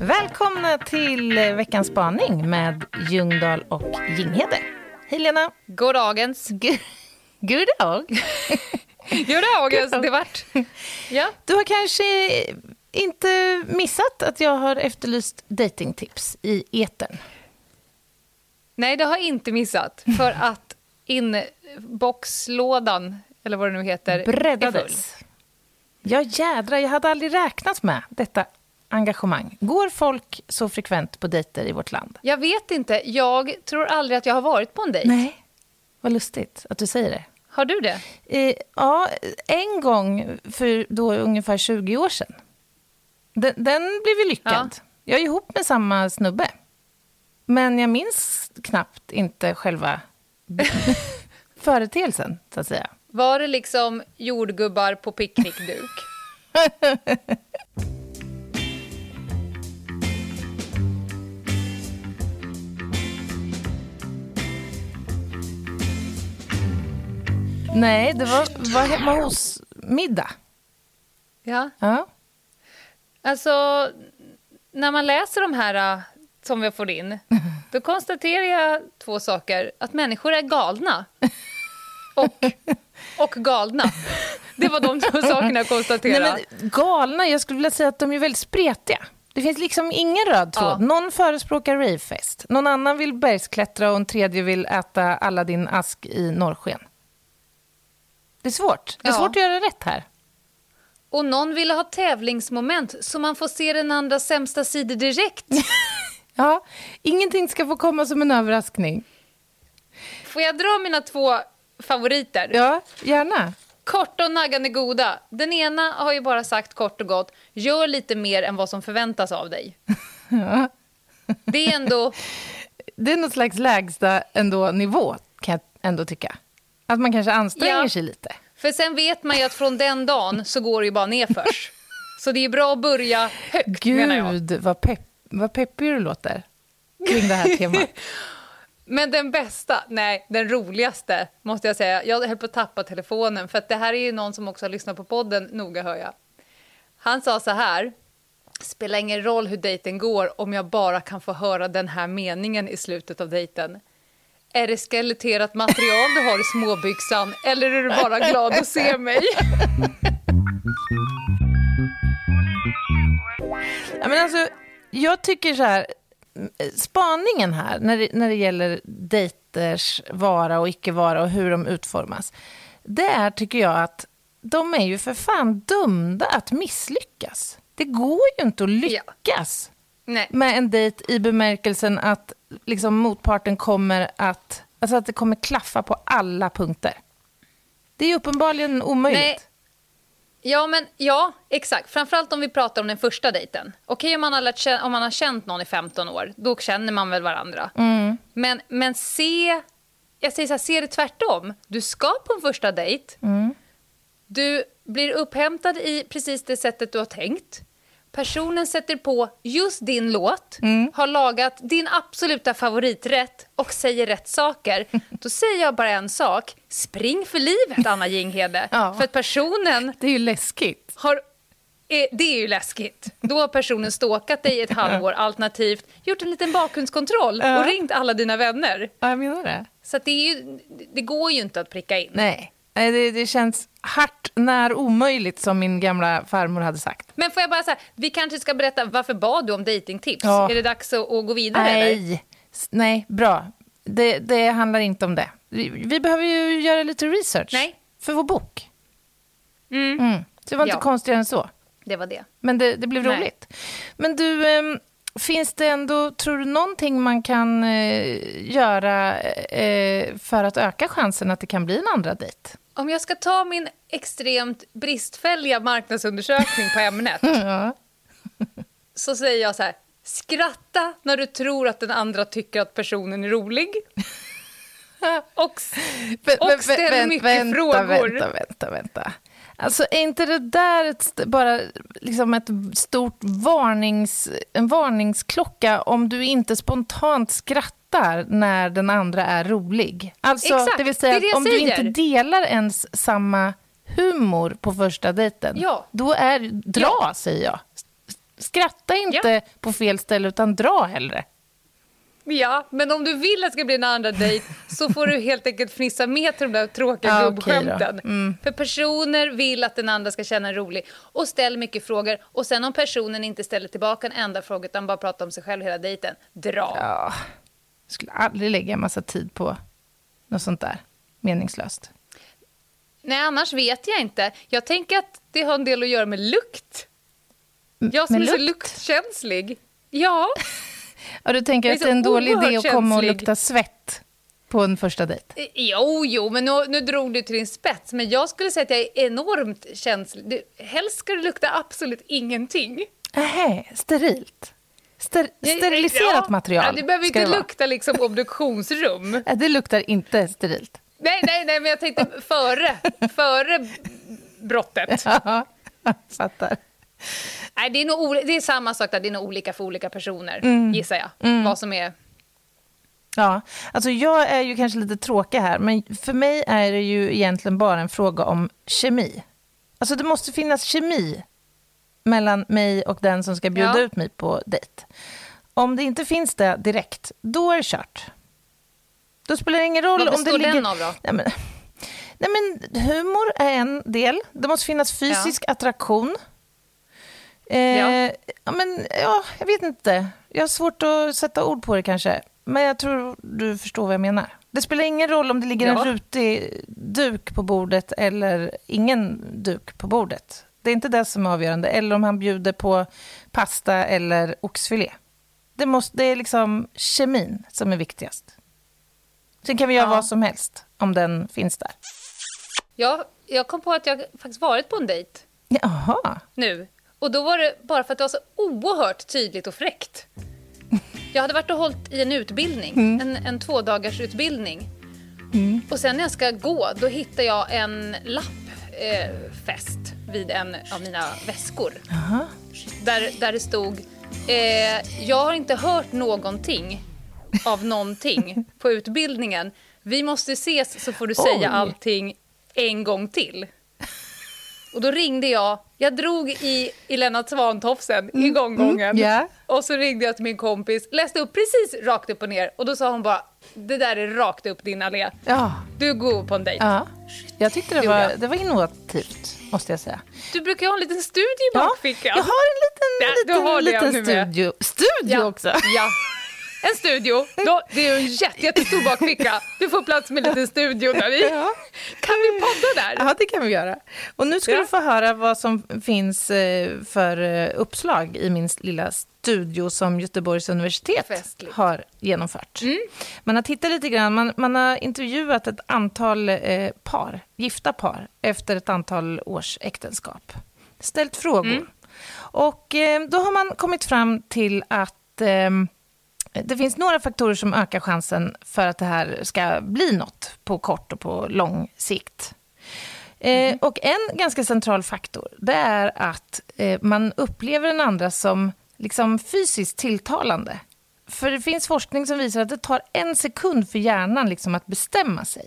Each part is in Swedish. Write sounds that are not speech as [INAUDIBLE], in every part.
Välkomna till veckans spaning med Ljungdahl och Jinghede. Hej Lena. Goddagens. G- God dag. [LAUGHS] Goddagens, [LAUGHS] det vart. Ja. Du har kanske inte missat att jag har efterlyst datingtips i etern. Nej, det har jag inte missat. För [LAUGHS] att inboxlådan, eller vad det nu heter, är full. Breddades. Ja jädrar, jag hade aldrig räknat med detta engagemang. Går folk så frekvent på dejter i vårt land? Jag vet inte. Jag tror aldrig att jag har varit på en dejt. Nej. Vad lustigt att du säger det. Har du det? Eh, ja, en gång för då ungefär 20 år sedan. Den, den blev ju lyckad. Jag är ihop med samma snubbe. Men jag minns knappt inte själva [LAUGHS] företeelsen, så att säga. Var det liksom jordgubbar på picknickduk? [LAUGHS] Nej, det var, var hemma hos middag. Ja. Ja. Alltså, när man läser de här äh, som vi får in, [LAUGHS] då konstaterar jag två saker. Att människor är galna. Och, och galna. Det var de två [LAUGHS] sakerna jag konstaterade. Nej, men galna, jag skulle vilja säga att de är väldigt spretiga. Det finns liksom ingen röd tråd. Ja. Någon förespråkar ravefest, någon annan vill bergsklättra och en tredje vill äta Aladdin ask i norrsken. Det är svårt. Det är Ja. svårt att göra rätt här. Och någon ville ha tävlingsmoment så man får se den andra sämsta sidor direkt. [LAUGHS] Ja, ingenting ska få komma som en överraskning. Får jag dra mina två favoriter? Ja, gärna. Korta och naggande goda. Den ena har ju bara sagt kort och gott, gör lite mer än vad som förväntas av dig. [LAUGHS] Ja. Det är ändå... Det är något slags lägsta ändå nivå, kan jag ändå tycka. Att man kanske anstränger Ja. sig lite. För sen vet man ju att från den dagen så går det ju bara nerförs. Så det är bra att börja högt, menar jag. Gud, vad, pepp, vad peppig du låter kring det här temat. [LAUGHS] Men den bästa, nej, den roligaste måste jag säga. Jag höll på att tappa telefonen för att det här är ju någon som också har lyssnat på podden, noga hör jag. Han sa så här, spelar ingen roll hur dejten går om jag bara kan få höra den här meningen i slutet av dejten. Är det skeletterat material du har i småbyxan eller är du bara glad att se mig? [LAUGHS] Ja, men alltså, jag tycker så här, spaningen här när det, när det gäller dejters vara och icke vara och hur de utformas, det är, tycker jag, att de är ju för fan dömda att misslyckas. Det går ju inte att lyckas Nej. med en dejt i bemärkelsen att liksom, motparten kommer att, alltså att det kommer klaffa på alla punkter. Det är uppenbarligen omöjligt. Nej. Ja, men ja, exakt. Framförallt om vi pratar om den första dejten. Okej om, man har lärt om man har känt någon i 15 år, då känner man väl varandra. Men, men se, jag säger så här, se det tvärtom. Du ska på en första dejt. Du blir upphämtad i precis det sättet du har tänkt. Personen sätter på just din låt, har lagat din absoluta favoriträtt och säger rätt saker. [LAUGHS] Då säger jag bara en sak. Spring för livet, Anna Jinghede. [LAUGHS] Ja. För att personen Det är ju läskigt. har... eh, Det är ju läskigt. Då har personen ståkat dig ett [LAUGHS] halvår, alternativt gjort en liten bakgrundskontroll och ringt alla dina vänner. Ja, jag menar det. Så det, ju, det går ju inte att pricka in. Nej, det, det känns hart när omöjligt som min gamla farmor hade sagt. Men får jag bara säga, vi kanske ska berätta, varför bad du om datingtips? Ja. Är det dags att, att gå vidare? Eller? Nej, S- nej, bra. Det, det handlar inte om det. Vi, vi behöver ju göra lite research Nej. för vår bok. Mm. Mm. Det var inte Ja. konstigare än så. Det var det. Men det, det blev Nej. roligt. Men du, ehm, finns det ändå, tror du, någonting man kan eh, göra eh, för att öka chansen att det kan bli en andra dejt? Om jag ska ta min extremt bristfälliga marknadsundersökning på ämnet [LAUGHS] så säger jag så här, skratta när du tror att den andra tycker att personen är rolig. [LAUGHS] Och, och ställ vä- mycket vänta, frågor. Vänta, vänta, vänta. Alltså är inte det där ett, bara liksom ett stort varnings, en varningsklocka om du inte spontant skrattar när den andra är rolig? Alltså, Exakt, det vill säga det det om du inte delar ens samma humor på första dejten, Ja. då är dra, säger jag. Skratta inte på fel ställe, utan dra hellre. Ja, men om du vill att det ska bli en andra dejt så får du helt enkelt fnissa med till de där tråkiga Ja, okej gubbskämten. då. Mm. För personer vill att den andra ska känna rolig och ställ mycket frågor. Och sen om personen inte ställer tillbaka en enda fråga utan bara pratar om sig själv hela dejten, dra. Ja, jag skulle aldrig lägga en massa tid på något sånt där meningslöst. Nej, annars vet jag inte. Jag tänker att det har en del att göra med lukt. Jag som med är så lukt? luktkänslig. Ja, [LAUGHS] Ja, du tänker att det är en så dålig idé att komma och känslig. lukta svett på en första dejt? eh, jo, jo, men nu, nu drog du till din spets. Men jag skulle säga att jag är enormt känslig. Du, helst ska det lukta absolut ingenting. Nähä, sterilt. Ster steriliserat ja. material Ja, det behöver inte vara. lukta liksom obduktionsrum. [LAUGHS] Det luktar inte sterilt. Nej, nej, nej, men jag tänkte före, före brottet. [LAUGHS] Ja, fattar. Nej, det, är nog, det är samma sak där, det är nog olika för olika personer, Mm. gissar jag. Vad som är... Ja, alltså jag är ju kanske lite tråkig här, men för mig är det ju egentligen bara en fråga om kemi. Alltså det måste finnas kemi mellan mig och den som ska bjuda Ja. ut mig på dejt. Om det inte finns det direkt, då är det kört. Då spelar det ingen roll Vad om det ligger... den av då? Nej, men, nej, men humor är en del. Det måste finnas fysisk attraktion. Eh, Ja. ja. men, ja, jag vet inte. Jag har svårt att sätta ord på det kanske. Men jag tror du förstår vad jag menar. Det spelar ingen roll om det ligger Ja. en rutig duk på bordet eller ingen duk på bordet. Det är inte det som är avgörande. Eller om han bjuder på pasta eller oxfilé. Det, måste, det är liksom kemin som är viktigast. Sen kan vi göra Ja. vad som helst om den finns där. Jag, jag kom på att jag faktiskt varit på en dejt Jaha. nu. Och då var det bara för att det var så oerhört tydligt och fräckt. Jag hade varit och hållit i en utbildning, en, en tvådagars utbildning. Och sen när jag ska gå, då hittar jag en lapp eh, vid en av mina väskor. Jaha. Där, där det stod, eh, jag har inte hört någonting av någonting på utbildningen. Vi måste ses så får du säga Oj. allting en gång till. Och då ringde jag, jag drog i, Lennart Swantofsen i gånggången. mm, ja. Och så ringde jag till min kompis, läste upp precis rakt upp och ner. Och då sa hon bara, det där är rakt upp din allé. Ja. Du går på en dejt. ja. Jag tyckte det var, det var innovativt, måste jag säga. Du brukar ju ha en liten studie i Ja, bakfickan. jag har en liten, Ja, liten, liten med. studio. Studio också? Ja. En studio. Då, det är en jätte, jättestor bakficka. Du får plats med en liten studio där i. Kan vi podda där? Ja, det kan vi göra. Och nu ska Ja. du få höra vad som finns eh, för eh, uppslag i min lilla studio som Göteborgs universitet Festligt. har genomfört. Mm. Man har tittat lite grann, man, man har intervjuat ett antal eh, par, gifta par, efter ett antal års äktenskap. Ställt frågor. Mm. Och eh, då har man kommit fram till att eh, det finns några faktorer som ökar chansen för att det här ska bli något på kort och på lång sikt. Eh, och en ganska central faktor, det är att eh, man upplever den andra som liksom fysiskt tilltalande. För det finns forskning som visar att det tar en sekund för hjärnan liksom att bestämma sig.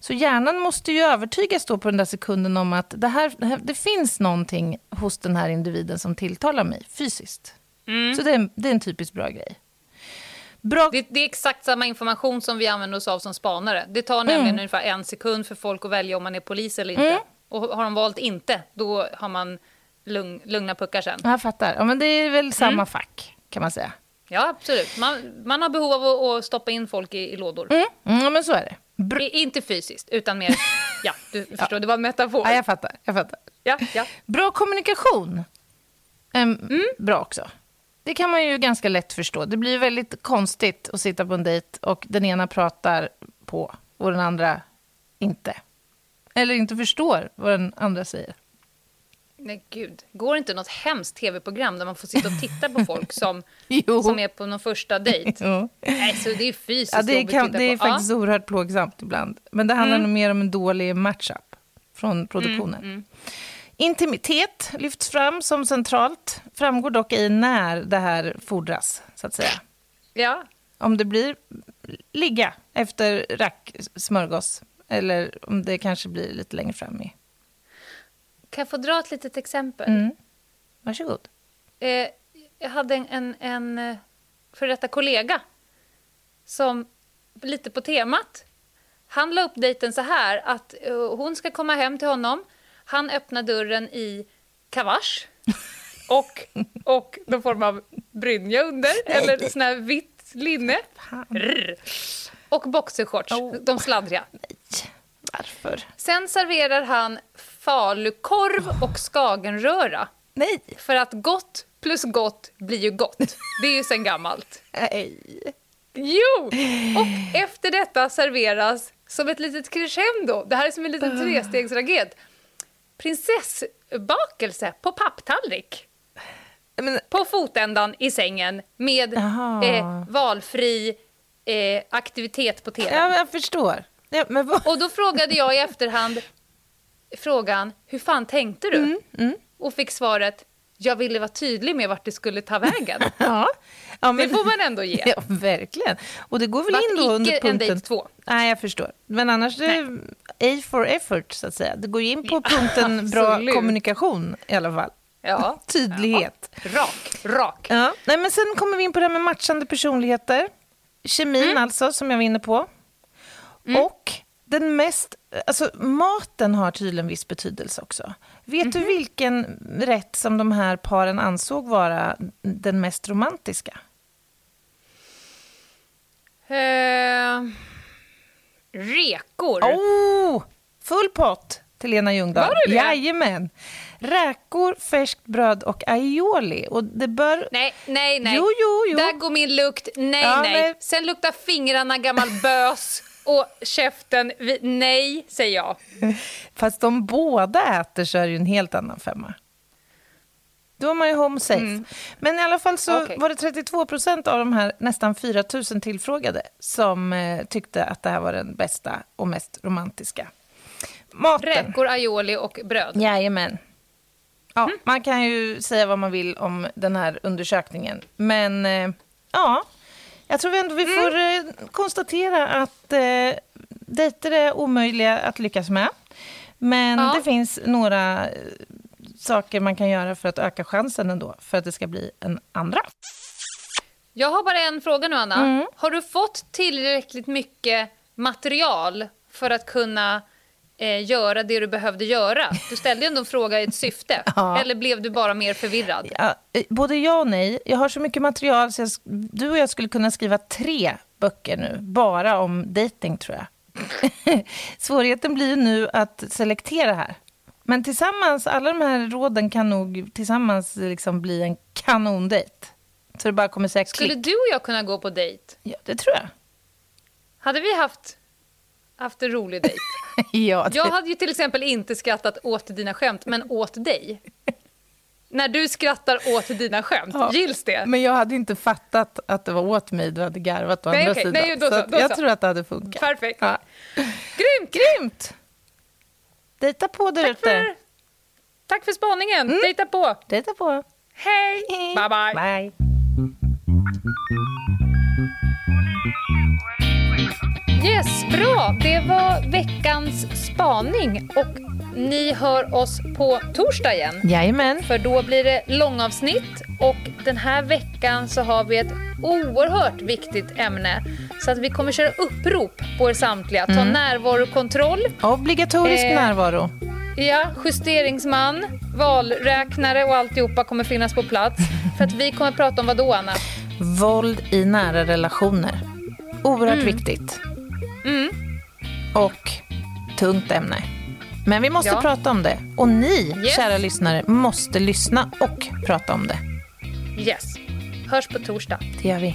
Så hjärnan måste ju övertygas då på den där sekunden om att det, här, det, här, det finns någonting hos den här individen som tilltalar mig fysiskt. Så det är, en- det är en typiskt bra grej. Bra, Det, det är exakt samma information som vi använder oss av som spanare. Det tar nämligen ungefär en sekund för folk att välja om man är polis eller inte. Och har de valt inte, då har man lugn, lugna puckar sen. jag fattar. Ja, men det är väl samma fack, kan man säga. Ja, absolut. Man, man har behov av att, att stoppa in folk i, i lådor. Mm, mm, men så är det. Br- I, inte fysiskt, utan mer... [LAUGHS] Ja, du förstår, det var en metafor. ja, jag fattar. Jag fattar. Ja, ja. Bra kommunikation. Um, Bra också. Det kan man ju ganska lätt förstå. Det blir väldigt konstigt att sitta på en dejt och den ena pratar på och den andra inte. Eller inte förstår vad den andra säger. Nej, gud. Går inte något hemskt tv-program där man får sitta och titta på folk [LAUGHS] som, som är på någon första dejt? Jo. Nej, så det är fysiskt Ja, det, jobbigt kan, det är faktiskt oerhört plågsamt ibland. Men det handlar nog mer om en dålig matchup. från produktionen. Intimitet lyfts fram som centralt. Framgår dock i när det här fordras, så att säga. Ja. Om det blir ligga efter rack smörgås eller om det kanske blir lite längre fram i. Kan jag få dra ett litet exempel? Mm. Varsågod. Eh, jag hade en, en, en eh, för detta kollega som, lite på temat, han la upp dejten så här att eh, hon ska komma hem till honom. Han öppnar dörren i kavasch [LAUGHS] och, och någon form av brynja under, eller sån här vitt linne. Rrr. Och boxershorts, Oh. de sladdriga. Varför? Sen serverar han falukorv och skagenröra. Nej. För att gott plus gott blir ju gott. Det är ju sen gammalt. Nej. Jo! Och efter detta serveras som ett litet crescendo. Det här är som en liten trestegsraket. Prinsessbakelse på papptallrik. Men, På fotändan i sängen med eh, valfri eh, aktivitet på tv. ja, jag förstår. Ja, vad? Och då frågade jag i efterhand frågan, hur fan tänkte du? Mm, Och fick svaret, jag ville vara tydlig med vart det skulle ta vägen. [LAUGHS] Ja. Ja Det men, får man ändå ge. [LAUGHS] Ja, verkligen. Och det går väl Vart in då under icke en punkten... dejt två. Nej, jag förstår. Men annars, är det A for effort, så att säga. Det går ju in på punkten [LAUGHS] bra kommunikation i alla fall. Ja. [LAUGHS] Tydlighet. Ja. Rak, rak. Ja. Nej, men sen kommer vi in på det här med matchande personligheter. Kemin Mm. alltså, som jag var inne på. Och den mest... Alltså, maten har tydligen viss betydelse också. Vet Mhm. du vilken rätt som de här paren ansåg vara den mest romantiska? Eh, rekor. Oh, full pott till Lena Ljungdahl. Var det det? Jajamän. Räkor, färskt bröd och aioli. Och det bör... Nej, nej, nej. Jo, jo, jo. Där går min lukt. Nej, Ja, nej. nej. Sen luktar fingrarna gammal bös [LAUGHS] och käften... Nej, säger jag. Fast de båda äter så är det ju en helt annan femma. Då är man ju home safe. Men i alla fall så Mm. Okej. var det 32 procent av de här nästan 4 000 tillfrågade som eh, tyckte att det här var den bästa och mest romantiska. Maten. Räkor, aioli och bröd. Jajamän. Ja, Mm. Man kan ju säga vad man vill om den här undersökningen. Men eh, ja, jag tror ändå vi får Mm. eh, konstatera att eh, dejter är omöjliga att lyckas med. Men Ja. det finns några eh, saker man kan göra för att öka chansen ändå, för att det ska bli en andra. Jag har bara en fråga nu, Anna. Mm. Har du fått tillräckligt mycket material för att kunna eh, göra det du behövde göra? Du ställde ju ändå en fråga i ett syfte. [LAUGHS] Ja. Eller blev du bara mer förvirrad? Ja, eh, både ja och nej. Jag har så mycket material så jag, du och jag skulle kunna skriva tre böcker nu, bara om dating tror jag. [LAUGHS] Svårigheten blir ju nu att selektera här. Men tillsammans, alla de här råden kan nog tillsammans liksom bli en kanondejt. Så det bara kommer sex Skulle klick. du och jag kunna gå på dejt? Ja, det tror jag. Hade vi haft, haft en rolig dejt? [LAUGHS] ja, det... Jag hade ju till exempel inte skrattat åt dina skämt, men åt dig. När du skrattar åt dina skämt, Ja. gills det? Men jag hade inte fattat att det var åt mig du hade garvat å Nej, andra okej. sidan. Nej, då så, då jag så. tror att det hade funkat. Perfekt. Ja. Grymt! Grymt! Dejta på där Tack ute. för, tack för spaningen. Mm. Dejta på. Dejta på. Hej! Hej. Bye, bye. Bye. Yes, bra. Det var veckans spaning. Och ni hör oss på torsdag igen. Jajamän. För då blir det långavsnitt och den här veckan så har vi ett oerhört viktigt ämne. Så att vi kommer köra upprop på er samtliga. Ta närvarokontroll, Obligatorisk Eh, närvaro. ja, justeringsman, valräknare och alltihopa kommer finnas på plats. För att vi kommer prata om vad då, Anna? Våld i nära relationer. Oerhört Mm. viktigt. Och tungt ämne. Men vi måste Ja. prata om det. Och ni, Yes. kära lyssnare, måste lyssna och prata om det. Yes. Hörs på torsdag. Det gör vi.